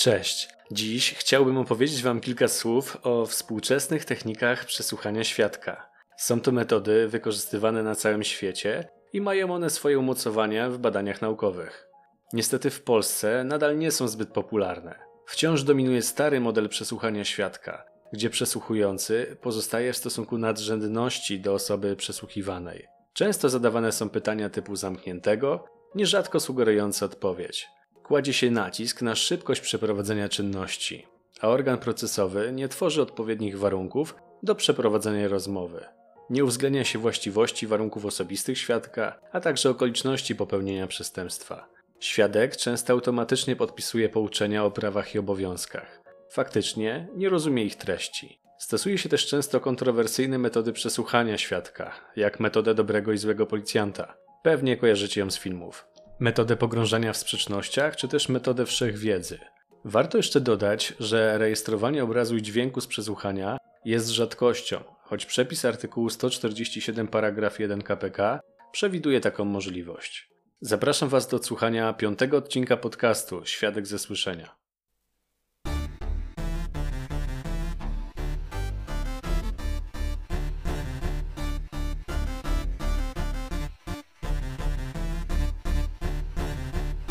Cześć. Dziś chciałbym opowiedzieć Wam kilka słów o współczesnych technikach przesłuchania świadka. Są to metody wykorzystywane na całym świecie i mają one swoje umocowania w badaniach naukowych. Niestety w Polsce nadal nie są zbyt popularne. Wciąż dominuje stary model przesłuchania świadka, gdzie przesłuchujący pozostaje w stosunku nadrzędności do osoby przesłuchiwanej. Często zadawane są pytania typu zamkniętego, nierzadko sugerujące odpowiedź. Kładzie się nacisk na szybkość przeprowadzenia czynności, a organ procesowy nie tworzy odpowiednich warunków do przeprowadzenia rozmowy. Nie uwzględnia się właściwości warunków osobistych świadka, a także okoliczności popełnienia przestępstwa. Świadek często automatycznie podpisuje pouczenia o prawach i obowiązkach. Faktycznie nie rozumie ich treści. Stosuje się też często kontrowersyjne metody przesłuchania świadka, jak metodę dobrego i złego policjanta. Pewnie kojarzycie ją z filmów. Metodę pogrążania w sprzecznościach, czy też metodę wszechwiedzy. Warto jeszcze dodać, że rejestrowanie obrazu i dźwięku z przesłuchania jest rzadkością, choć przepis artykułu 147 paragraf 1 KPK przewiduje taką możliwość. Zapraszam Was do słuchania piątego odcinka podcastu Świadek ze słyszenia.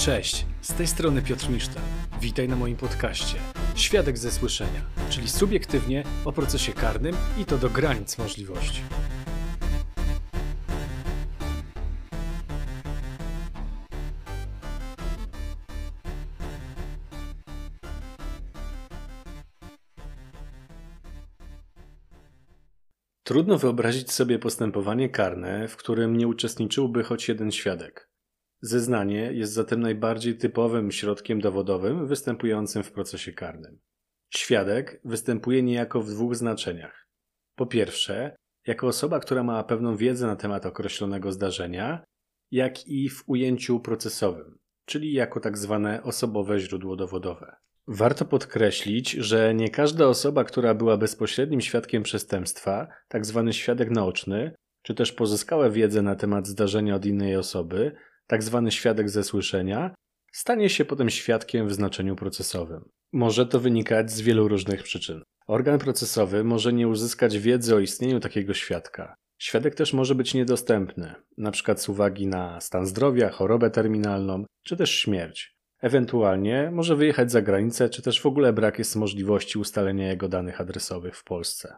Cześć, z tej strony Piotr Miszta. Witaj na moim podcaście Świadek ze słyszenia, czyli subiektywnie o procesie karnym i to do granic możliwości. Trudno wyobrazić sobie postępowanie karne, w którym nie uczestniczyłby choć jeden świadek. Zeznanie jest zatem najbardziej typowym środkiem dowodowym występującym w procesie karnym. Świadek występuje niejako w dwóch znaczeniach. Po pierwsze, jako osoba, która ma pewną wiedzę na temat określonego zdarzenia, jak i w ujęciu procesowym, czyli jako tak zwane osobowe źródło dowodowe. Warto podkreślić, że nie każda osoba, która była bezpośrednim świadkiem przestępstwa, tak zwany świadek naoczny, czy też pozyskała wiedzę na temat zdarzenia od innej osoby, tak zwany świadek ze słyszenia, stanie się potem świadkiem w znaczeniu procesowym. Może to wynikać z wielu różnych przyczyn. Organ procesowy może nie uzyskać wiedzy o istnieniu takiego świadka. Świadek też może być niedostępny, np. z uwagi na stan zdrowia, chorobę terminalną czy też śmierć. Ewentualnie może wyjechać za granicę, czy też w ogóle brak jest możliwości ustalenia jego danych adresowych w Polsce.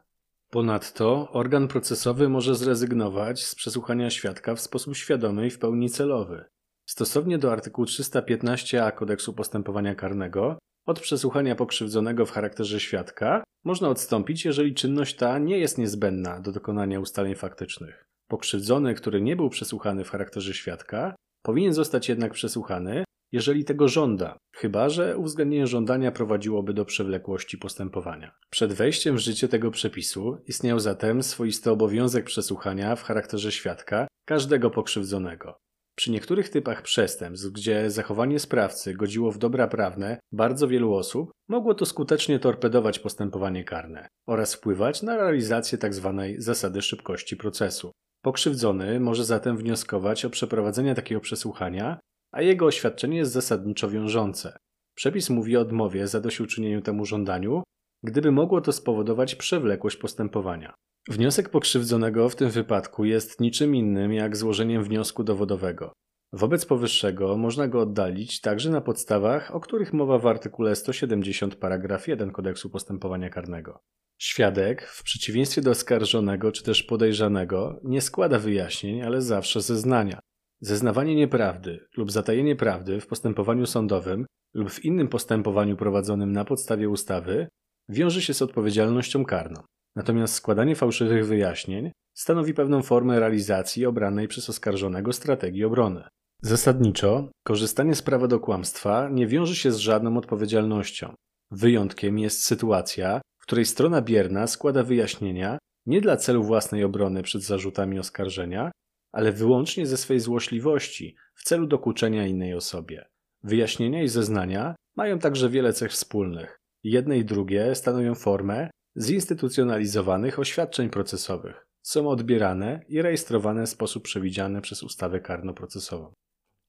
Ponadto organ procesowy może zrezygnować z przesłuchania świadka w sposób świadomy i w pełni celowy. Stosownie do artykułu 315a Kodeksu Postępowania Karnego, od przesłuchania pokrzywdzonego w charakterze świadka można odstąpić, jeżeli czynność ta nie jest niezbędna do dokonania ustaleń faktycznych. Pokrzywdzony, który nie był przesłuchany w charakterze świadka, powinien zostać jednak przesłuchany, jeżeli tego żąda, chyba że uwzględnienie żądania prowadziłoby do przewlekłości postępowania. Przed wejściem w życie tego przepisu istniał zatem swoisty obowiązek przesłuchania w charakterze świadka każdego pokrzywdzonego. Przy niektórych typach przestępstw, gdzie zachowanie sprawcy godziło w dobra prawne bardzo wielu osób, mogło to skutecznie torpedować postępowanie karne oraz wpływać na realizację tzw. Tak zasady szybkości procesu. Pokrzywdzony może zatem wnioskować o przeprowadzenie takiego przesłuchania a jego oświadczenie jest zasadniczo wiążące. Przepis mówi o odmowie zadośćuczynieniu temu żądaniu, gdyby mogło to spowodować przewlekłość postępowania. Wniosek pokrzywdzonego w tym wypadku jest niczym innym jak złożeniem wniosku dowodowego. Wobec powyższego można go oddalić także na podstawach, o których mowa w artykule 170 paragraf 1 Kodeksu Postępowania Karnego. Świadek, w przeciwieństwie do oskarżonego czy też podejrzanego, nie składa wyjaśnień, ale zawsze zeznania. Zeznawanie nieprawdy lub zatajenie prawdy w postępowaniu sądowym lub w innym postępowaniu prowadzonym na podstawie ustawy wiąże się z odpowiedzialnością karną. Natomiast składanie fałszywych wyjaśnień stanowi pewną formę realizacji obranej przez oskarżonego strategii obrony. Zasadniczo, korzystanie z prawa do kłamstwa nie wiąże się z żadną odpowiedzialnością. Wyjątkiem jest sytuacja, w której strona bierna składa wyjaśnienia nie dla celu własnej obrony przed zarzutami oskarżenia, ale wyłącznie ze swej złośliwości w celu dokuczenia innej osobie. Wyjaśnienia i zeznania mają także wiele cech wspólnych. Jedne i drugie stanowią formę zinstytucjonalizowanych oświadczeń procesowych. Są odbierane i rejestrowane w sposób przewidziany przez ustawę karno-procesową.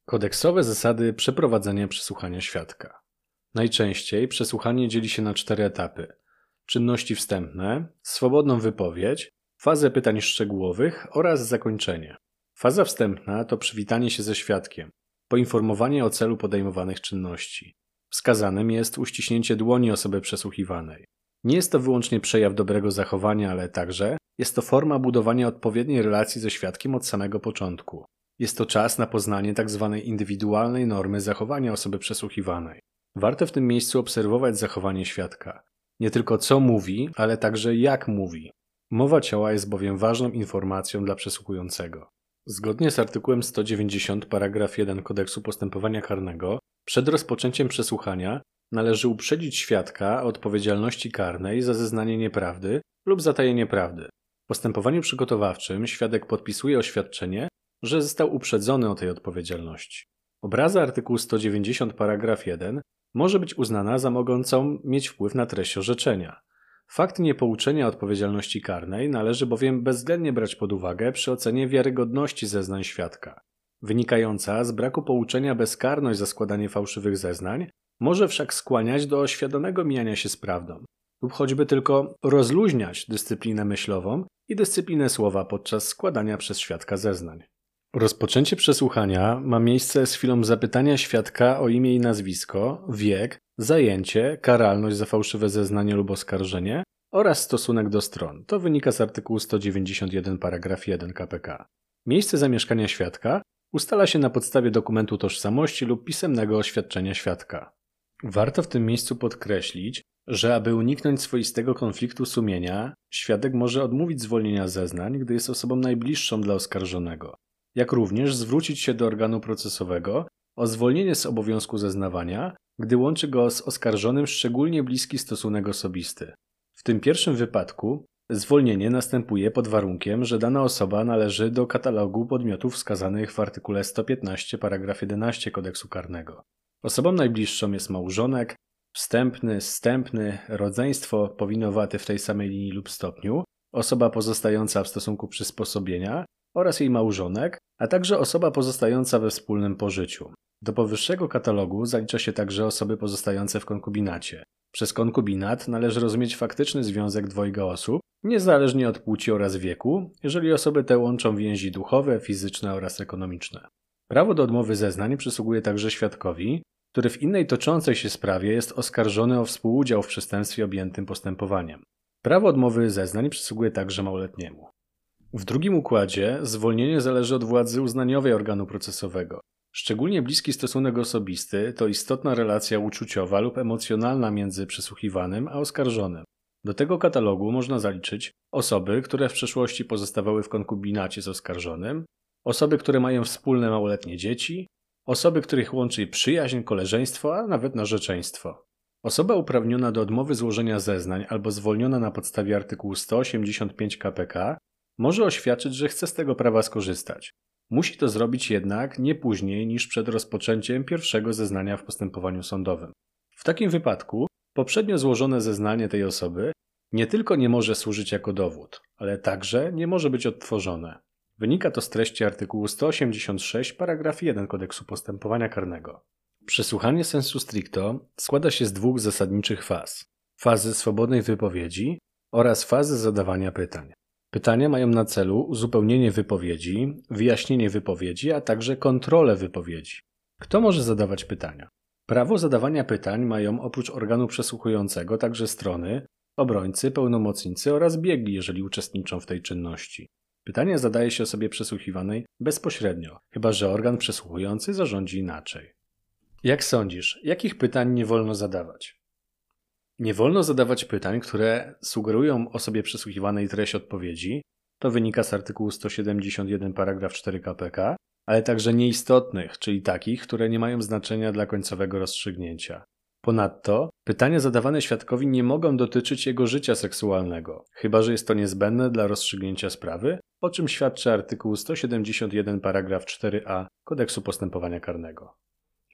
Kodeksowe zasady przeprowadzenia przesłuchania świadka. Najczęściej przesłuchanie dzieli się na cztery etapy: czynności wstępne, swobodną wypowiedź, fazę pytań szczegółowych oraz zakończenie. Faza wstępna to przywitanie się ze świadkiem, poinformowanie o celu podejmowanych czynności. Wskazanym jest uściśnięcie dłoni osoby przesłuchiwanej. Nie jest to wyłącznie przejaw dobrego zachowania, ale także jest to forma budowania odpowiedniej relacji ze świadkiem od samego początku. Jest to czas na poznanie tzw. Tak indywidualnej normy zachowania osoby przesłuchiwanej. Warto w tym miejscu obserwować zachowanie świadka. Nie tylko co mówi, ale także jak mówi. Mowa ciała jest bowiem ważną informacją dla przesłuchującego. Zgodnie z artykułem 190 paragraf 1 Kodeksu Postępowania Karnego, przed rozpoczęciem przesłuchania należy uprzedzić świadka o odpowiedzialności karnej za zeznanie nieprawdy lub zatajenie prawdy. W postępowaniu przygotowawczym świadek podpisuje oświadczenie, że został uprzedzony o tej odpowiedzialności. Obraza artykułu 190 paragraf 1 może być uznana za mogącą mieć wpływ na treść orzeczenia. Fakt niepouczenia odpowiedzialności karnej należy bowiem bezwzględnie brać pod uwagę przy ocenie wiarygodności zeznań świadka. Wynikająca z braku pouczenia bezkarność za składanie fałszywych zeznań może wszak skłaniać do świadomego mijania się z prawdą lub choćby tylko rozluźniać dyscyplinę myślową i dyscyplinę słowa podczas składania przez świadka zeznań. Rozpoczęcie przesłuchania ma miejsce z chwilą zapytania świadka o imię i nazwisko, wiek, zajęcie, karalność za fałszywe zeznanie lub oskarżenie oraz stosunek do stron. To wynika z artykułu 191 paragraf 1 KPK. Miejsce zamieszkania świadka ustala się na podstawie dokumentu tożsamości lub pisemnego oświadczenia świadka. Warto w tym miejscu podkreślić, że aby uniknąć swoistego konfliktu sumienia, świadek może odmówić zwolnienia zeznań, gdy jest osobą najbliższą dla oskarżonego, jak również zwrócić się do organu procesowego o zwolnienie z obowiązku zeznawania, gdy łączy go z oskarżonym szczególnie bliski stosunek osobisty. W tym pierwszym wypadku zwolnienie następuje pod warunkiem, że dana osoba należy do katalogu podmiotów wskazanych w artykule 115 paragraf 11 kodeksu karnego. Osobą najbliższą jest małżonek, wstępny, zstępny, rodzeństwo powinowate w tej samej linii lub stopniu, osoba pozostająca w stosunku przysposobienia oraz jej małżonek, a także osoba pozostająca we wspólnym pożyciu. Do powyższego katalogu zalicza się także osoby pozostające w konkubinacie. Przez konkubinat należy rozumieć faktyczny związek dwojga osób, niezależnie od płci oraz wieku, jeżeli osoby te łączą więzi duchowe, fizyczne oraz ekonomiczne. Prawo do odmowy zeznań przysługuje także świadkowi, który w innej toczącej się sprawie jest oskarżony o współudział w przestępstwie objętym postępowaniem. Prawo odmowy zeznań przysługuje także małoletniemu. W drugim układzie zwolnienie zależy od władzy uznaniowej organu procesowego. Szczególnie bliski stosunek osobisty to istotna relacja uczuciowa lub emocjonalna między przesłuchiwanym a oskarżonym. Do tego katalogu można zaliczyć osoby, które w przeszłości pozostawały w konkubinacie z oskarżonym, osoby, które mają wspólne małoletnie dzieci, osoby, których łączy przyjaźń, koleżeństwo, a nawet narzeczeństwo. Osoba uprawniona do odmowy złożenia zeznań albo zwolniona na podstawie artykułu 185 KPK może oświadczyć, że chce z tego prawa skorzystać. Musi to zrobić jednak nie później niż przed rozpoczęciem pierwszego zeznania w postępowaniu sądowym. W takim wypadku poprzednio złożone zeznanie tej osoby nie tylko nie może służyć jako dowód, ale także nie może być odtworzone. Wynika to z treści artykułu 186 paragraf 1 Kodeksu Postępowania Karnego. Przesłuchanie sensu stricto składa się z dwóch zasadniczych faz: fazy swobodnej wypowiedzi oraz fazy zadawania pytań. Pytania mają na celu uzupełnienie wypowiedzi, wyjaśnienie wypowiedzi, a także kontrolę wypowiedzi. Kto może zadawać pytania? Prawo zadawania pytań mają oprócz organu przesłuchującego także strony, obrońcy, pełnomocnicy oraz biegli, jeżeli uczestniczą w tej czynności. Pytania zadaje się osobie przesłuchiwanej bezpośrednio, chyba że organ przesłuchujący zarządzi inaczej. Jak sądzisz, jakich pytań nie wolno zadawać? Nie wolno zadawać pytań, które sugerują osobie przesłuchiwanej treść odpowiedzi, to wynika z artykułu 171 paragraf 4 KPK, ale także nieistotnych, czyli takich, które nie mają znaczenia dla końcowego rozstrzygnięcia. Ponadto pytania zadawane świadkowi nie mogą dotyczyć jego życia seksualnego, chyba że jest to niezbędne dla rozstrzygnięcia sprawy, o czym świadczy artykuł 171 paragraf 4a Kodeksu Postępowania Karnego.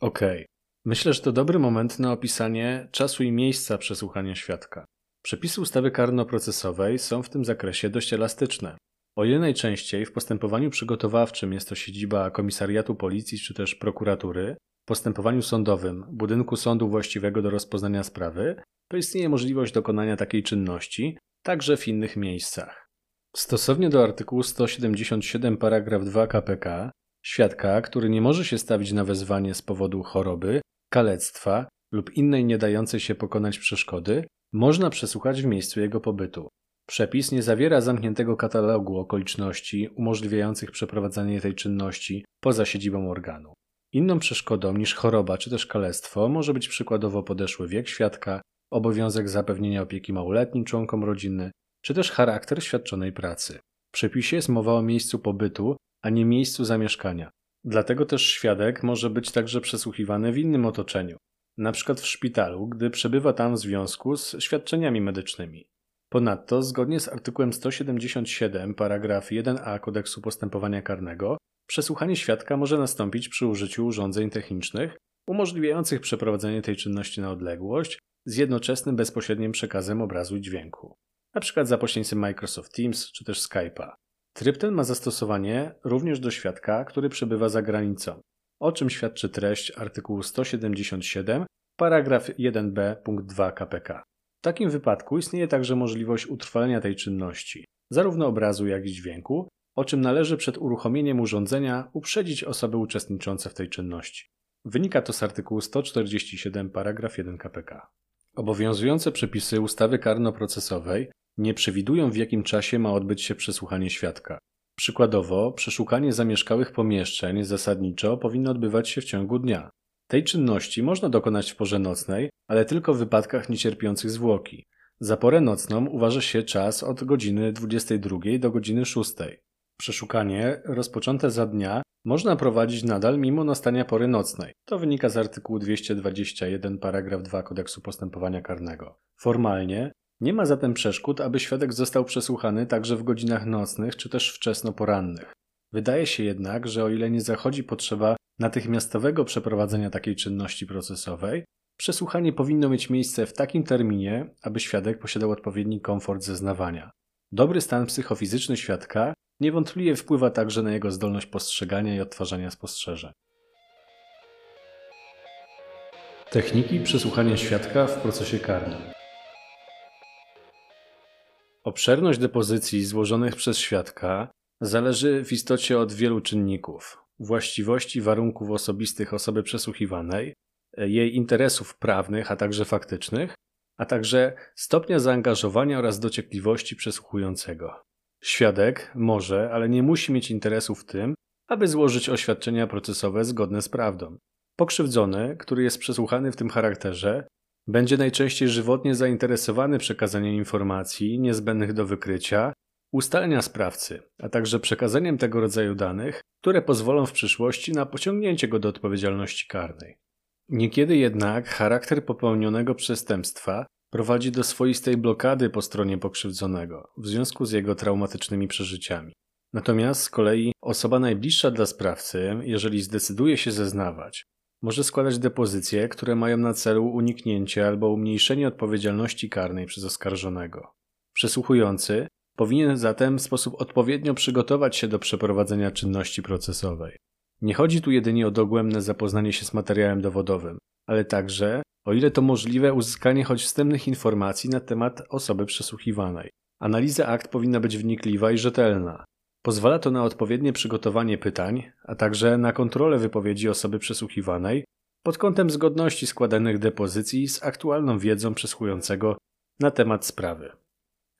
Okej, Myślę, że to dobry moment na opisanie czasu i miejsca przesłuchania świadka. Przepisy ustawy karno-procesowej są w tym zakresie dość elastyczne. O ile najczęściej w postępowaniu przygotowawczym jest to siedziba komisariatu policji czy też prokuratury, postępowaniu sądowym budynku sądu właściwego do rozpoznania sprawy, to istnieje możliwość dokonania takiej czynności także w innych miejscach. Stosownie do artykułu 177 paragraf 2 KPK, świadka, który nie może się stawić na wezwanie z powodu choroby, kalectwa lub innej nie dającej się pokonać przeszkody, można przesłuchać w miejscu jego pobytu. Przepis nie zawiera zamkniętego katalogu okoliczności umożliwiających przeprowadzanie tej czynności poza siedzibą organu. Inną przeszkodą niż choroba czy też kalectwo może być przykładowo podeszły wiek świadka, obowiązek zapewnienia opieki małoletnim członkom rodziny, czy też charakter świadczonej pracy. W przepisie jest mowa o miejscu pobytu, a nie miejscu zamieszkania. Dlatego też świadek może być także przesłuchiwany w innym otoczeniu, np. w szpitalu, gdy przebywa tam w związku z świadczeniami medycznymi. Ponadto, zgodnie z artykułem 177 paragraf 1a Kodeksu Postępowania Karnego, przesłuchanie świadka może nastąpić przy użyciu urządzeń technicznych umożliwiających przeprowadzenie tej czynności na odległość z jednoczesnym bezpośrednim przekazem obrazu i dźwięku, np. za pośrednictwem Microsoft Teams czy też Skype'a. Tryb ten ma zastosowanie również do świadka, który przebywa za granicą, o czym świadczy treść artykułu 177 paragraf 1b punkt 2 KPK. W takim wypadku istnieje także możliwość utrwalenia tej czynności, zarówno obrazu, jak i dźwięku, o czym należy przed uruchomieniem urządzenia uprzedzić osoby uczestniczące w tej czynności. Wynika to z artykułu 147 paragraf 1 KPK. Obowiązujące przepisy ustawy karno-procesowej nie przewidują w jakim czasie ma odbyć się przesłuchanie świadka. Przykładowo, przeszukanie zamieszkałych pomieszczeń zasadniczo powinno odbywać się w ciągu dnia. Tej czynności można dokonać w porze nocnej, ale tylko w wypadkach niecierpiących zwłoki. Za porę nocną uważa się czas od godziny 22 do godziny 6. Przeszukanie rozpoczęte za dnia można prowadzić nadal mimo nastania pory nocnej. To wynika z artykułu 221 paragraf 2 Kodeksu Postępowania Karnego. Formalnie nie ma zatem przeszkód, aby świadek został przesłuchany także w godzinach nocnych czy też wczesno porannych. Wydaje się jednak, że o ile nie zachodzi potrzeba natychmiastowego przeprowadzenia takiej czynności procesowej, przesłuchanie powinno mieć miejsce w takim terminie, aby świadek posiadał odpowiedni komfort zeznawania. Dobry stan psychofizyczny świadka niewątpliwie wpływa także na jego zdolność postrzegania i odtwarzania spostrzeżeń. Techniki przesłuchania świadka w procesie karnym. Obszerność depozycji złożonych przez świadka zależy w istocie od wielu czynników: właściwości warunków osobistych osoby przesłuchiwanej, jej interesów prawnych, a także faktycznych, a także stopnia zaangażowania oraz dociekliwości przesłuchującego. Świadek może, ale nie musi mieć interesu w tym, aby złożyć oświadczenia procesowe zgodne z prawdą. Pokrzywdzony, który jest przesłuchany w tym charakterze, będzie najczęściej żywotnie zainteresowany przekazaniem informacji niezbędnych do wykrycia, ustalenia sprawcy, a także przekazaniem tego rodzaju danych, które pozwolą w przyszłości na pociągnięcie go do odpowiedzialności karnej. Niekiedy jednak charakter popełnionego przestępstwa prowadzi do swoistej blokady po stronie pokrzywdzonego w związku z jego traumatycznymi przeżyciami. Natomiast z kolei osoba najbliższa dla sprawcy, jeżeli zdecyduje się zeznawać, może składać depozycje, które mają na celu uniknięcie albo umniejszenie odpowiedzialności karnej przez oskarżonego. Przesłuchujący powinien zatem w sposób odpowiednio przygotować się do przeprowadzenia czynności procesowej. Nie chodzi tu jedynie o dogłębne zapoznanie się z materiałem dowodowym, ale także, o ile to możliwe, uzyskanie choć wstępnych informacji na temat osoby przesłuchiwanej. Analiza akt powinna być wnikliwa i rzetelna. Pozwala to na odpowiednie przygotowanie pytań, a także na kontrolę wypowiedzi osoby przesłuchiwanej pod kątem zgodności składanych depozycji z aktualną wiedzą przesłuchującego na temat sprawy.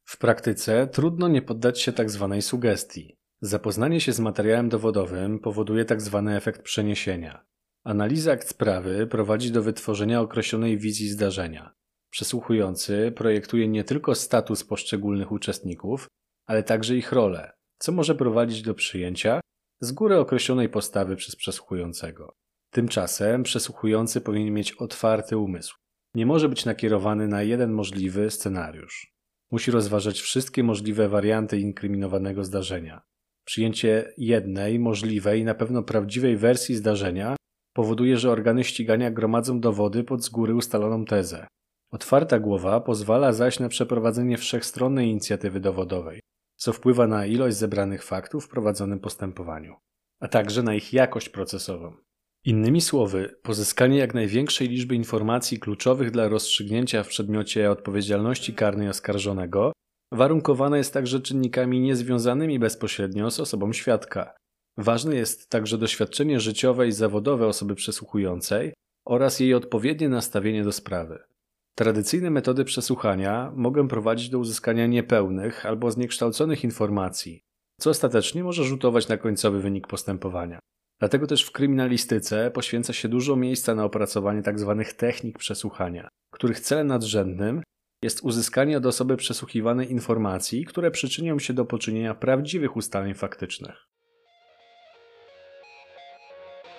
W praktyce trudno nie poddać się tzw. Tak sugestii. Zapoznanie się z materiałem dowodowym powoduje tzw. Tak efekt przeniesienia. Analiza akt sprawy prowadzi do wytworzenia określonej wizji zdarzenia. Przesłuchujący projektuje nie tylko status poszczególnych uczestników, ale także ich rolę, co może prowadzić do przyjęcia z góry określonej postawy przez przesłuchującego. Tymczasem przesłuchujący powinien mieć otwarty umysł. Nie może być nakierowany na jeden możliwy scenariusz. Musi rozważać wszystkie możliwe warianty inkryminowanego zdarzenia. Przyjęcie jednej możliwej, na pewno prawdziwej wersji zdarzenia powoduje, że organy ścigania gromadzą dowody pod z góry ustaloną tezę. Otwarta głowa pozwala zaś na przeprowadzenie wszechstronnej inicjatywy dowodowej, co wpływa na ilość zebranych faktów w prowadzonym postępowaniu, a także na ich jakość procesową. Innymi słowy, pozyskanie jak największej liczby informacji kluczowych dla rozstrzygnięcia w przedmiocie odpowiedzialności karnej oskarżonego warunkowane jest także czynnikami niezwiązanymi bezpośrednio z osobą świadka. Ważne jest także doświadczenie życiowe i zawodowe osoby przesłuchującej oraz jej odpowiednie nastawienie do sprawy. Tradycyjne metody przesłuchania mogą prowadzić do uzyskania niepełnych albo zniekształconych informacji, co ostatecznie może rzutować na końcowy wynik postępowania. Dlatego też w kryminalistyce poświęca się dużo miejsca na opracowanie tzw. Tak technik przesłuchania, których celem nadrzędnym jest uzyskanie od osoby przesłuchiwanej informacji, które przyczynią się do poczynienia prawdziwych ustaleń faktycznych.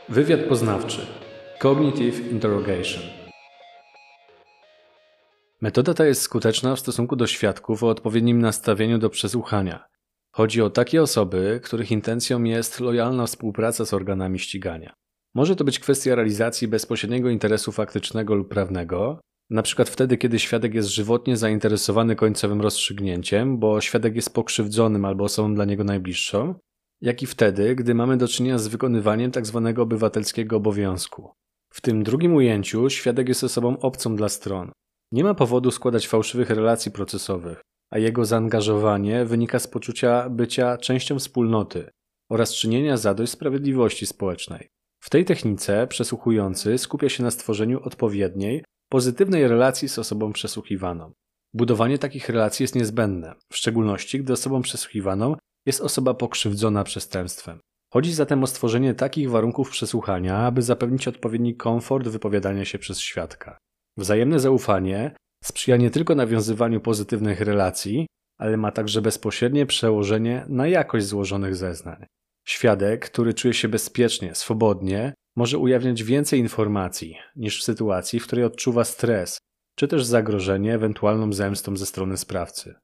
Wywiad poznawczy Cognitive Interrogation Metoda ta jest skuteczna w stosunku do świadków o odpowiednim nastawieniu do przesłuchania. Chodzi o takie osoby, których intencją jest lojalna współpraca z organami ścigania. Może to być kwestia realizacji bezpośredniego interesu faktycznego lub prawnego, przykład wtedy, kiedy świadek jest żywotnie zainteresowany końcowym rozstrzygnięciem, bo świadek jest pokrzywdzonym albo osobą dla niego najbliższą, jak i wtedy, gdy mamy do czynienia z wykonywaniem tzw. Tak obywatelskiego obowiązku. W tym drugim ujęciu świadek jest osobą obcą dla stron. Nie ma powodu składać fałszywych relacji procesowych, a jego zaangażowanie wynika z poczucia bycia częścią wspólnoty oraz czynienia zadość sprawiedliwości społecznej. W tej technice przesłuchujący skupia się na stworzeniu odpowiedniej, pozytywnej relacji z osobą przesłuchiwaną. Budowanie takich relacji jest niezbędne, w szczególności gdy osobą przesłuchiwaną jest osoba pokrzywdzona przestępstwem. Chodzi zatem o stworzenie takich warunków przesłuchania, aby zapewnić odpowiedni komfort wypowiadania się przez świadka. Wzajemne zaufanie sprzyja nie tylko nawiązywaniu pozytywnych relacji, ale ma także bezpośrednie przełożenie na jakość złożonych zeznań. Świadek, który czuje się bezpiecznie, swobodnie, może ujawniać więcej informacji niż w sytuacji, w której odczuwa stres, czy też zagrożenie ewentualną zemstą ze strony sprawcy.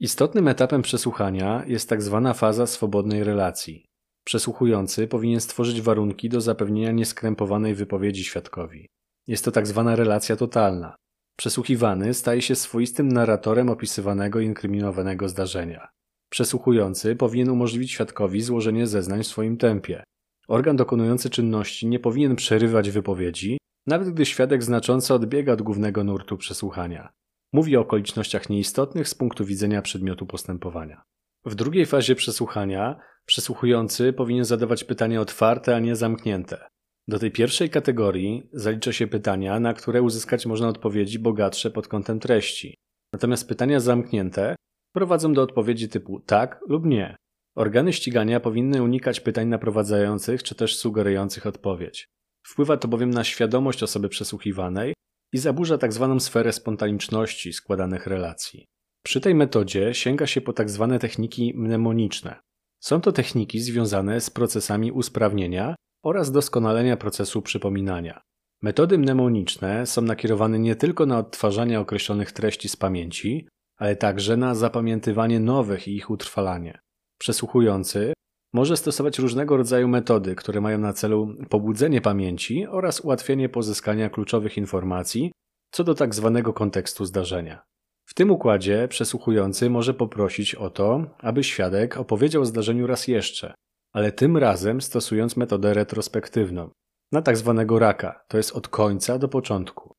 Istotnym etapem przesłuchania jest tak zwana faza swobodnej relacji. Przesłuchujący powinien stworzyć warunki do zapewnienia nieskrępowanej wypowiedzi świadkowi. Jest to tak zwana relacja totalna. Przesłuchiwany staje się swoistym narratorem opisywanego i inkryminowanego zdarzenia. Przesłuchujący powinien umożliwić świadkowi złożenie zeznań w swoim tempie. Organ dokonujący czynności nie powinien przerywać wypowiedzi, nawet gdy świadek znacząco odbiega od głównego nurtu przesłuchania. Mówi o okolicznościach nieistotnych z punktu widzenia przedmiotu postępowania. W drugiej fazie przesłuchania przesłuchujący powinien zadawać pytania otwarte, a nie zamknięte. Do tej pierwszej kategorii zalicza się pytania, na które uzyskać można odpowiedzi bogatsze pod kątem treści. Natomiast pytania zamknięte prowadzą do odpowiedzi typu tak lub nie. Organy ścigania powinny unikać pytań naprowadzających czy też sugerujących odpowiedź. Wpływa to bowiem na świadomość osoby przesłuchiwanej i zaburza tzw. Tak sferę spontaniczności składanych relacji. Przy tej metodzie sięga się po tzw. Tak techniki mnemoniczne. Są to techniki związane z procesami usprawnienia oraz doskonalenia procesu przypominania. Metody mnemoniczne są nakierowane nie tylko na odtwarzanie określonych treści z pamięci, ale także na zapamiętywanie nowych i ich utrwalanie. Przesłuchujący może stosować różnego rodzaju metody, które mają na celu pobudzenie pamięci oraz ułatwienie pozyskania kluczowych informacji co do tak zwanego kontekstu zdarzenia. W tym układzie przesłuchujący może poprosić o to, aby świadek opowiedział o zdarzeniu raz jeszcze, ale tym razem stosując metodę retrospektywną, na tak zwanego raka, to jest od końca do początku.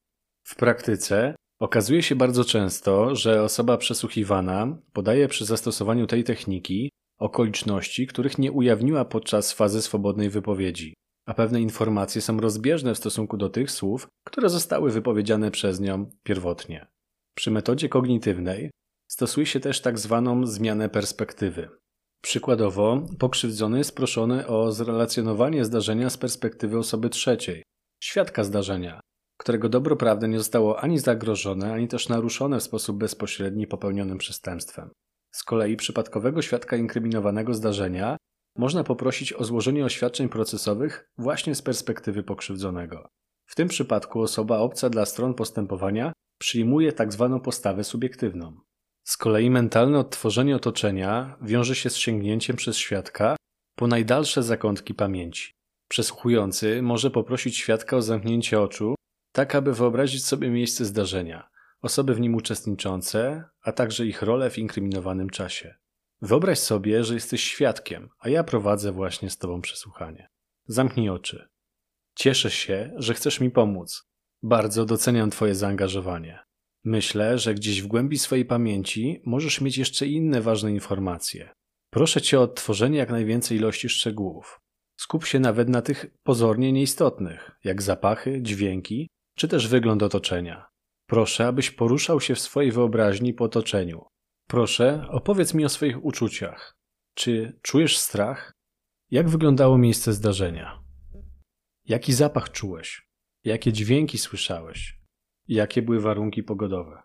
W praktyce okazuje się bardzo często, że osoba przesłuchiwana podaje przy zastosowaniu tej techniki okoliczności, których nie ujawniła podczas fazy swobodnej wypowiedzi, a pewne informacje są rozbieżne w stosunku do tych słów, które zostały wypowiedziane przez nią pierwotnie. Przy metodzie kognitywnej stosuje się też tak zwaną zmianę perspektywy. Przykładowo, pokrzywdzony jest proszony o zrelacjonowanie zdarzenia z perspektywy osoby trzeciej, świadka zdarzenia, którego dobro prawdy nie zostało ani zagrożone, ani też naruszone w sposób bezpośredni popełnionym przestępstwem. Z kolei przypadkowego świadka inkryminowanego zdarzenia można poprosić o złożenie oświadczeń procesowych właśnie z perspektywy pokrzywdzonego. W tym przypadku osoba obca dla stron postępowania przyjmuje tzw. Tak postawę subiektywną. Z kolei mentalne odtworzenie otoczenia wiąże się z sięgnięciem przez świadka po najdalsze zakątki pamięci. Przesłuchujący może poprosić świadka o zamknięcie oczu, tak aby wyobrazić sobie miejsce zdarzenia, osoby w nim uczestniczące, a także ich rolę w inkryminowanym czasie. Wyobraź sobie, że jesteś świadkiem, a ja prowadzę właśnie z tobą przesłuchanie. Zamknij oczy. Cieszę się, że chcesz mi pomóc. Bardzo doceniam Twoje zaangażowanie. Myślę, że gdzieś w głębi swojej pamięci możesz mieć jeszcze inne ważne informacje. Proszę Cię o odtworzenie jak najwięcej ilości szczegółów. Skup się nawet na tych pozornie nieistotnych, jak zapachy, dźwięki, czy też wygląd otoczenia. Proszę, abyś poruszał się w swojej wyobraźni po otoczeniu. Proszę, opowiedz mi o swoich uczuciach. Czy czujesz strach? Jak wyglądało miejsce zdarzenia? Jaki zapach czułeś? Jakie dźwięki słyszałeś? Jakie były warunki pogodowe?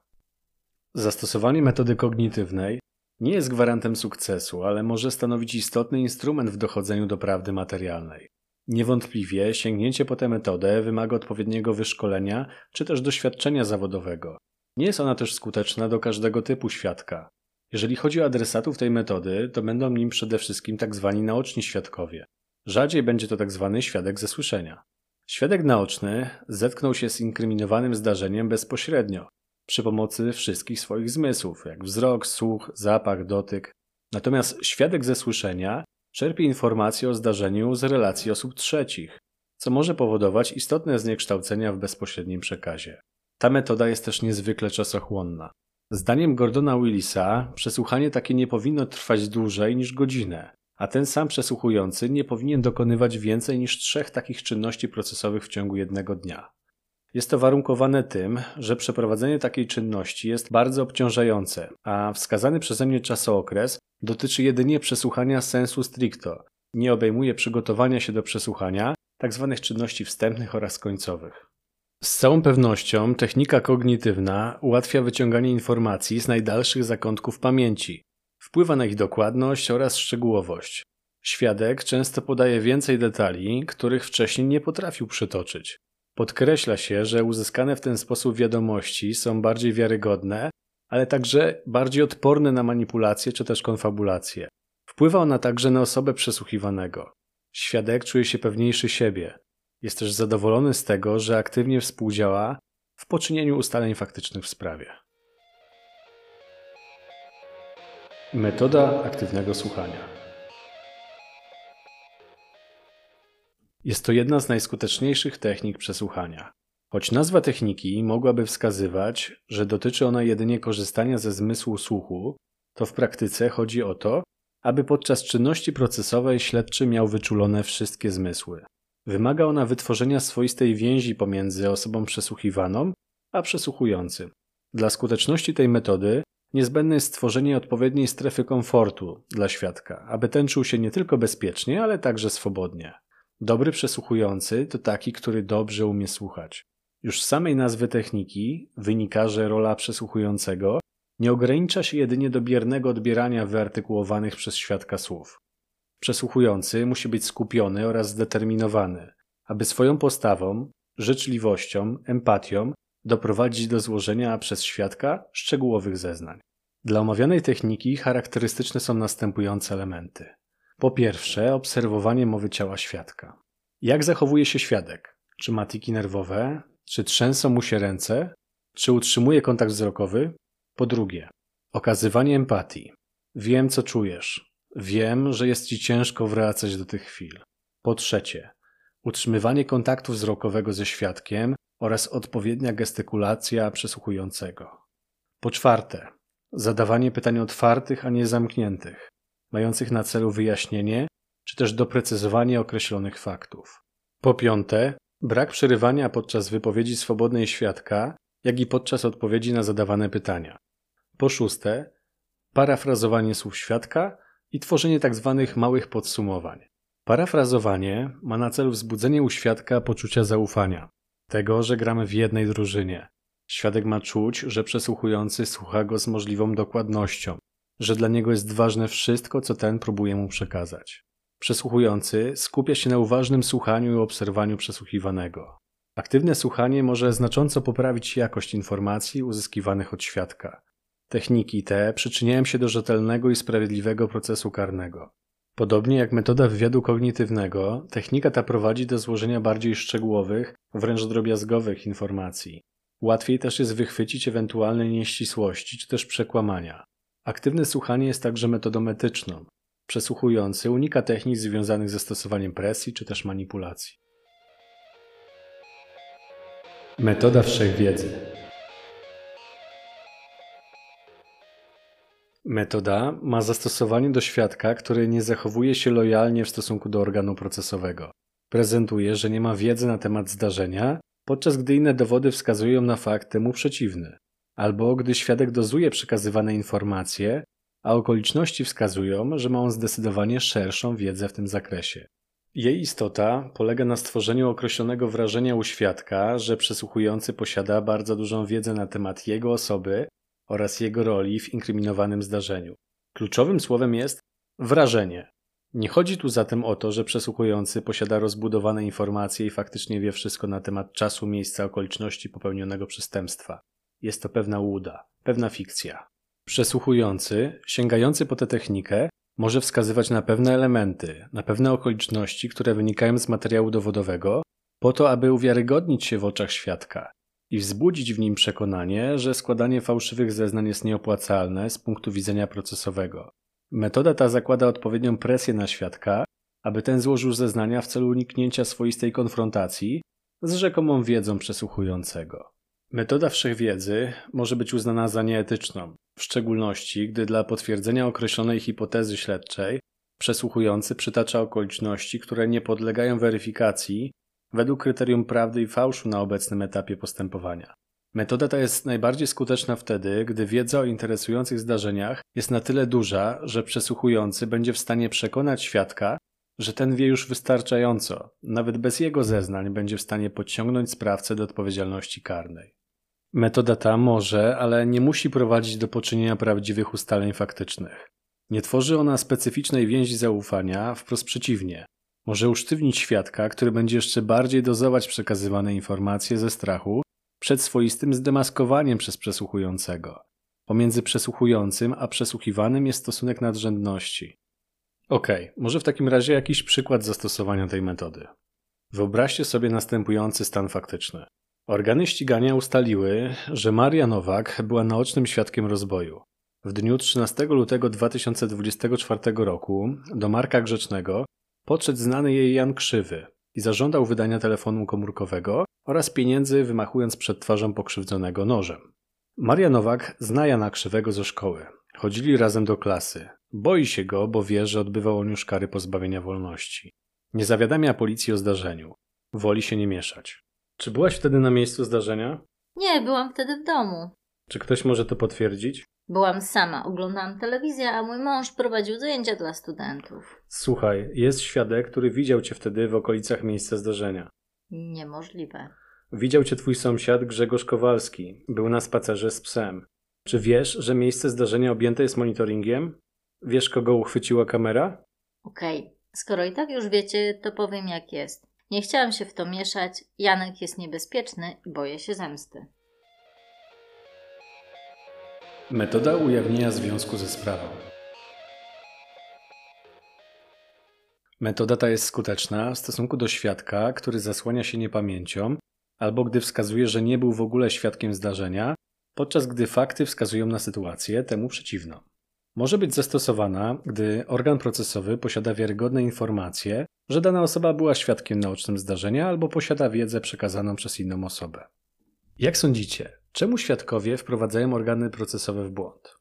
Zastosowanie metody kognitywnej nie jest gwarantem sukcesu, ale może stanowić istotny instrument w dochodzeniu do prawdy materialnej. Niewątpliwie sięgnięcie po tę metodę wymaga odpowiedniego wyszkolenia czy też doświadczenia zawodowego. Nie jest ona też skuteczna do każdego typu świadka. Jeżeli chodzi o adresatów tej metody, to będą nim przede wszystkim tzw. Tak naoczni świadkowie. Rzadziej będzie to tzw. Tak świadek ze słyszenia. Świadek naoczny zetknął się z inkryminowanym zdarzeniem bezpośrednio, przy pomocy wszystkich swoich zmysłów, jak wzrok, słuch, zapach, dotyk. Natomiast świadek ze słyszenia czerpie informacje o zdarzeniu z relacji osób trzecich, co może powodować istotne zniekształcenia w bezpośrednim przekazie. Ta metoda jest też niezwykle czasochłonna. Zdaniem Gordona Willisa przesłuchanie takie nie powinno trwać dłużej niż godzinę, a ten sam przesłuchujący nie powinien dokonywać więcej niż trzech takich czynności procesowych w ciągu jednego dnia. Jest to warunkowane tym, że przeprowadzenie takiej czynności jest bardzo obciążające, a wskazany przeze mnie czasookres dotyczy jedynie przesłuchania sensu stricto, nie obejmuje przygotowania się do przesłuchania, tzw. Tak czynności wstępnych oraz końcowych. Z całą pewnością technika kognitywna ułatwia wyciąganie informacji z najdalszych zakątków pamięci, wpływa na ich dokładność oraz szczegółowość. Świadek często podaje więcej detali, których wcześniej nie potrafił przytoczyć. Podkreśla się, że uzyskane w ten sposób wiadomości są bardziej wiarygodne, ale także bardziej odporne na manipulacje czy też konfabulacje. Wpływa ona także na osobę przesłuchiwanego. Świadek czuje się pewniejszy siebie. Jest też zadowolony z tego, że aktywnie współdziała w poczynieniu ustaleń faktycznych w sprawie. Metoda aktywnego słuchania. Jest to jedna z najskuteczniejszych technik przesłuchania. Choć nazwa techniki mogłaby wskazywać, że dotyczy ona jedynie korzystania ze zmysłu słuchu, to w praktyce chodzi o to, aby podczas czynności procesowej śledczy miał wyczulone wszystkie zmysły. Wymaga ona wytworzenia swoistej więzi pomiędzy osobą przesłuchiwaną a przesłuchującym. Dla skuteczności tej metody niezbędne jest stworzenie odpowiedniej strefy komfortu dla świadka, aby ten czuł się nie tylko bezpiecznie, ale także swobodnie. Dobry przesłuchujący to taki, który dobrze umie słuchać. Już z samej nazwy techniki wynika, że rola przesłuchującego nie ogranicza się jedynie do biernego odbierania wyartykułowanych przez świadka słów. Przesłuchujący musi być skupiony oraz zdeterminowany, aby swoją postawą, życzliwością, empatią doprowadzić do złożenia przez świadka szczegółowych zeznań. Dla omawianej techniki charakterystyczne są następujące elementy. Po pierwsze, obserwowanie mowy ciała świadka. Jak zachowuje się świadek? Czy ma tiki nerwowe? Czy trzęsą mu się ręce? Czy utrzymuje kontakt wzrokowy? Po drugie, okazywanie empatii. Wiem, co czujesz. Wiem, że jest ci ciężko wracać do tych chwil. Po trzecie, utrzymywanie kontaktu wzrokowego ze świadkiem oraz odpowiednia gestykulacja przesłuchującego. Po czwarte, zadawanie pytań otwartych, a nie zamkniętych mających na celu wyjaśnienie czy też doprecyzowanie określonych faktów. Po piąte, brak przerywania podczas wypowiedzi swobodnej świadka, jak i podczas odpowiedzi na zadawane pytania. Po szóste, parafrazowanie słów świadka i tworzenie tzw. Tak małych podsumowań. Parafrazowanie ma na celu wzbudzenie u świadka poczucia zaufania, tego, że gramy w jednej drużynie. Świadek ma czuć, że przesłuchujący słucha go z możliwą dokładnością, że dla niego jest ważne wszystko, co ten próbuje mu przekazać. Przesłuchujący skupia się na uważnym słuchaniu i obserwowaniu przesłuchiwanego. Aktywne słuchanie może znacząco poprawić jakość informacji uzyskiwanych od świadka. Techniki te przyczyniają się do rzetelnego i sprawiedliwego procesu karnego. Podobnie jak metoda wywiadu kognitywnego, technika ta prowadzi do złożenia bardziej szczegółowych, wręcz drobiazgowych informacji. Łatwiej też jest wychwycić ewentualne nieścisłości czy też przekłamania. Aktywne słuchanie jest także metodą etyczną. Przesłuchujący unika technik związanych ze stosowaniem presji czy też manipulacji. Metoda wszechwiedzy. Metoda ma zastosowanie do świadka, który nie zachowuje się lojalnie w stosunku do organu procesowego. Prezentuje, że nie ma wiedzy na temat zdarzenia, podczas gdy inne dowody wskazują na fakt temu przeciwny, albo gdy świadek dozuje przekazywane informacje, a okoliczności wskazują, że ma on zdecydowanie szerszą wiedzę w tym zakresie. Jej istota polega na stworzeniu określonego wrażenia u świadka, że przesłuchujący posiada bardzo dużą wiedzę na temat jego osoby oraz jego roli w inkryminowanym zdarzeniu. Kluczowym słowem jest wrażenie. Nie chodzi tu zatem o to, że przesłuchujący posiada rozbudowane informacje i faktycznie wie wszystko na temat czasu, miejsca, okoliczności popełnionego przestępstwa. Jest to pewna łuda, pewna fikcja. Przesłuchujący, sięgający po tę technikę, może wskazywać na pewne elementy, na pewne okoliczności, które wynikają z materiału dowodowego, po to, aby uwiarygodnić się w oczach świadka i wzbudzić w nim przekonanie, że składanie fałszywych zeznań jest nieopłacalne z punktu widzenia procesowego. Metoda ta zakłada odpowiednią presję na świadka, aby ten złożył zeznania w celu uniknięcia swoistej konfrontacji z rzekomą wiedzą przesłuchującego. Metoda wszechwiedzy może być uznana za nieetyczną, w szczególności gdy dla potwierdzenia określonej hipotezy śledczej przesłuchujący przytacza okoliczności, które nie podlegają weryfikacji według kryterium prawdy i fałszu na obecnym etapie postępowania. Metoda ta jest najbardziej skuteczna wtedy, gdy wiedza o interesujących zdarzeniach jest na tyle duża, że przesłuchujący będzie w stanie przekonać świadka, że ten wie już wystarczająco, nawet bez jego zeznań będzie w stanie podciągnąć sprawcę do odpowiedzialności karnej. Metoda ta może, ale nie musi prowadzić do poczynienia prawdziwych ustaleń faktycznych. Nie tworzy ona specyficznej więzi zaufania, wprost przeciwnie. Może usztywnić świadka, który będzie jeszcze bardziej dozować przekazywane informacje ze strachu przed swoistym zdemaskowaniem przez przesłuchującego. Pomiędzy przesłuchującym a przesłuchiwanym jest stosunek nadrzędności. Okej, okay, może w takim razie jakiś przykład zastosowania tej metody. Wyobraźcie sobie następujący stan faktyczny. Organy ścigania ustaliły, że Maria Nowak była naocznym świadkiem rozboju. W dniu 13 lutego 2024 roku do Marka Grzecznego podszedł znany jej Jan Krzywy i zażądał wydania telefonu komórkowego oraz pieniędzy wymachując przed twarzą pokrzywdzonego nożem. Maria Nowak zna Jana Krzywego ze szkoły. Chodzili razem do klasy. Boi się go, bo wie, że odbywał on już kary pozbawienia wolności. Nie zawiadamia policji o zdarzeniu. Woli się nie mieszać. Czy byłaś wtedy na miejscu zdarzenia? Nie, byłam wtedy w domu. Czy ktoś może to potwierdzić? Byłam sama, oglądałam telewizję, a mój mąż prowadził zajęcia dla studentów. Słuchaj, jest świadek, który widział cię wtedy w okolicach miejsca zdarzenia. Niemożliwe. Widział cię twój sąsiad Grzegorz Kowalski. Był na spacerze z psem. Czy wiesz, że miejsce zdarzenia objęte jest monitoringiem? Wiesz, kogo uchwyciła kamera? Okej, okay. skoro i tak już wiecie, to powiem jak jest. Nie chciałam się w to mieszać. Janek jest niebezpieczny i boję się zemsty. Metoda ujawnienia związku ze sprawą. Metoda ta jest skuteczna w stosunku do świadka, który zasłania się niepamięcią, albo gdy wskazuje, że nie był w ogóle świadkiem zdarzenia, podczas gdy fakty wskazują na sytuację temu przeciwną. Może być zastosowana, gdy organ procesowy posiada wiarygodne informacje, że dana osoba była świadkiem naocznym zdarzenia albo posiada wiedzę przekazaną przez inną osobę. Jak sądzicie, czemu świadkowie wprowadzają organy procesowe w błąd?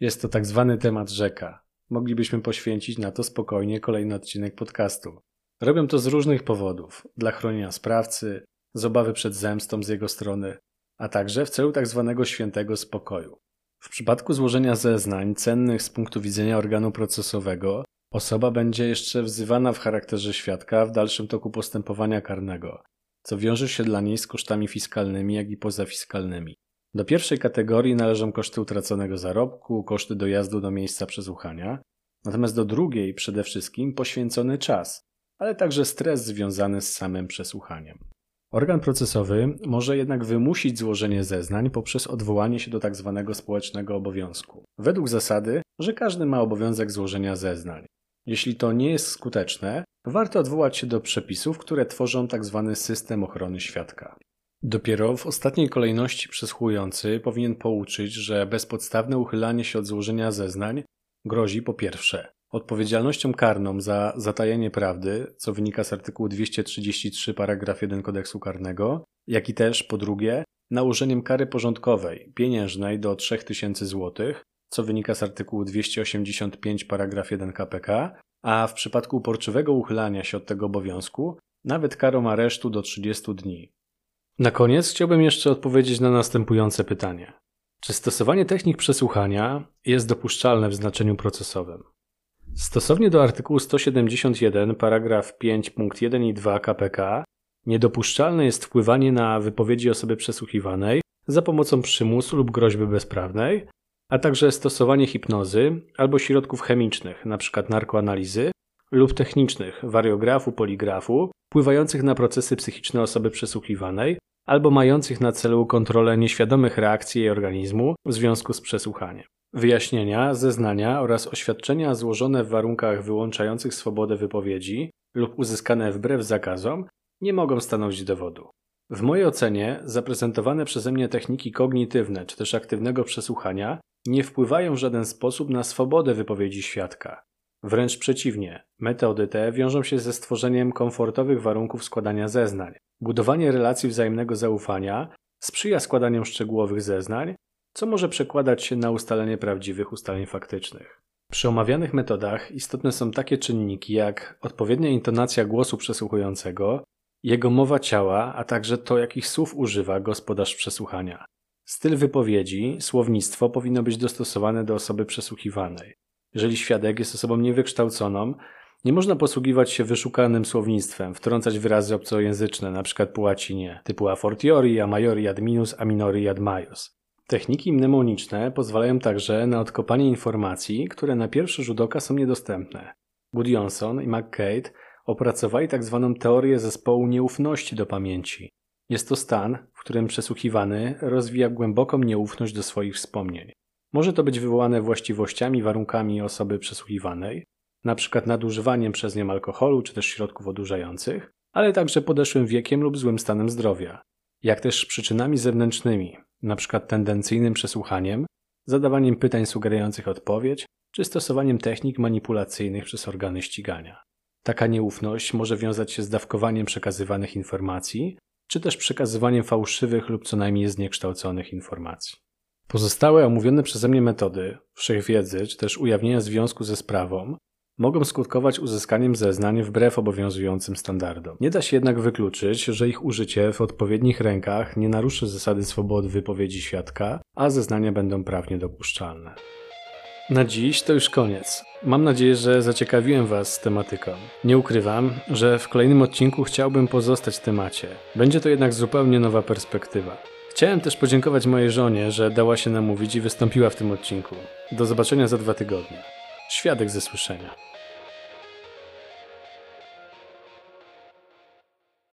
Jest to tak zwany temat rzeka. Moglibyśmy poświęcić na to spokojnie kolejny odcinek podcastu. Robią to z różnych powodów: dla chronienia sprawcy, z obawy przed zemstą z jego strony, a także w celu tak zwanego świętego spokoju. W przypadku złożenia zeznań cennych z punktu widzenia organu procesowego, osoba będzie jeszcze wzywana w charakterze świadka w dalszym toku postępowania karnego, co wiąże się dla niej z kosztami fiskalnymi, jak i pozafiskalnymi. Do pierwszej kategorii należą koszty utraconego zarobku, koszty dojazdu do miejsca przesłuchania, natomiast do drugiej przede wszystkim poświęcony czas, ale także stres związany z samym przesłuchaniem. Organ procesowy może jednak wymusić złożenie zeznań poprzez odwołanie się do tzw. Tak społecznego obowiązku, według zasady, że każdy ma obowiązek złożenia zeznań. Jeśli to nie jest skuteczne, warto odwołać się do przepisów, które tworzą tzw. Tak system ochrony świadka. Dopiero w ostatniej kolejności przesłuchujący powinien pouczyć, że bezpodstawne uchylanie się od złożenia zeznań grozi po pierwsze Odpowiedzialnością karną za zatajenie prawdy, co wynika z artykułu 233 paragraf 1 kodeksu karnego, jak i też po drugie nałożeniem kary porządkowej pieniężnej do 3000 zł, co wynika z artykułu 285 paragraf 1 KPK, a w przypadku uporczywego uchylania się od tego obowiązku nawet karą aresztu do 30 dni. Na koniec chciałbym jeszcze odpowiedzieć na następujące pytanie. Czy stosowanie technik przesłuchania jest dopuszczalne w znaczeniu procesowym? Stosownie do artykułu 171 paragraf 5 punkt 1 i 2 KPK niedopuszczalne jest wpływanie na wypowiedzi osoby przesłuchiwanej za pomocą przymusu lub groźby bezprawnej, a także stosowanie hipnozy albo środków chemicznych, np. narkoanalizy, lub technicznych, wariografu, poligrafu, wpływających na procesy psychiczne osoby przesłuchiwanej albo mających na celu kontrolę nieświadomych reakcji jej organizmu w związku z przesłuchaniem. Wyjaśnienia, zeznania oraz oświadczenia złożone w warunkach wyłączających swobodę wypowiedzi lub uzyskane wbrew zakazom nie mogą stanowić dowodu. W mojej ocenie zaprezentowane przeze mnie techniki kognitywne czy też aktywnego przesłuchania nie wpływają w żaden sposób na swobodę wypowiedzi świadka. Wręcz przeciwnie, metody te wiążą się ze stworzeniem komfortowych warunków składania zeznań. Budowanie relacji wzajemnego zaufania sprzyja składaniu szczegółowych zeznań, co może przekładać się na ustalenie prawdziwych ustaleń faktycznych. Przy omawianych metodach istotne są takie czynniki jak odpowiednia intonacja głosu przesłuchującego, jego mowa ciała, a także to, jakich słów używa gospodarz przesłuchania. Styl wypowiedzi, słownictwo powinno być dostosowane do osoby przesłuchiwanej. Jeżeli świadek jest osobą niewykształconą, nie można posługiwać się wyszukanym słownictwem, wtrącać wyrazy obcojęzyczne, np. po łacinie, typu a fortiori, a maiori, ad minus, a minori, ad maius. Techniki mnemoniczne pozwalają także na odkopanie informacji, które na pierwszy rzut oka są niedostępne. Gudjonson i McCade opracowali tzw. Tak teorię zespołu nieufności do pamięci. Jest to stan, w którym przesłuchiwany rozwija głęboką nieufność do swoich wspomnień. Może to być wywołane właściwościami, warunkami osoby przesłuchiwanej, np. nadużywaniem przez nią alkoholu czy też środków odurzających, ale także podeszłym wiekiem lub złym stanem zdrowia, jak też przyczynami zewnętrznymi, np. tendencyjnym przesłuchaniem, zadawaniem pytań sugerujących odpowiedź, czy stosowaniem technik manipulacyjnych przez organy ścigania. Taka nieufność może wiązać się z dawkowaniem przekazywanych informacji, czy też przekazywaniem fałszywych lub co najmniej zniekształconych informacji. Pozostałe omówione przeze mnie metody, wszechwiedzy czy też ujawnienia związku ze sprawą mogą skutkować uzyskaniem zeznań wbrew obowiązującym standardom. Nie da się jednak wykluczyć, że ich użycie w odpowiednich rękach nie naruszy zasady swobody wypowiedzi świadka, a zeznania będą prawnie dopuszczalne. Na dziś to już koniec. Mam nadzieję, że zaciekawiłem Was tematyką. Nie ukrywam, że w kolejnym odcinku chciałbym pozostać w temacie. Będzie to jednak zupełnie nowa perspektywa. Chciałem też podziękować mojej żonie, że dała się namówić i wystąpiła w tym odcinku. Do zobaczenia za dwa tygodnie. Świadek ze słyszenia.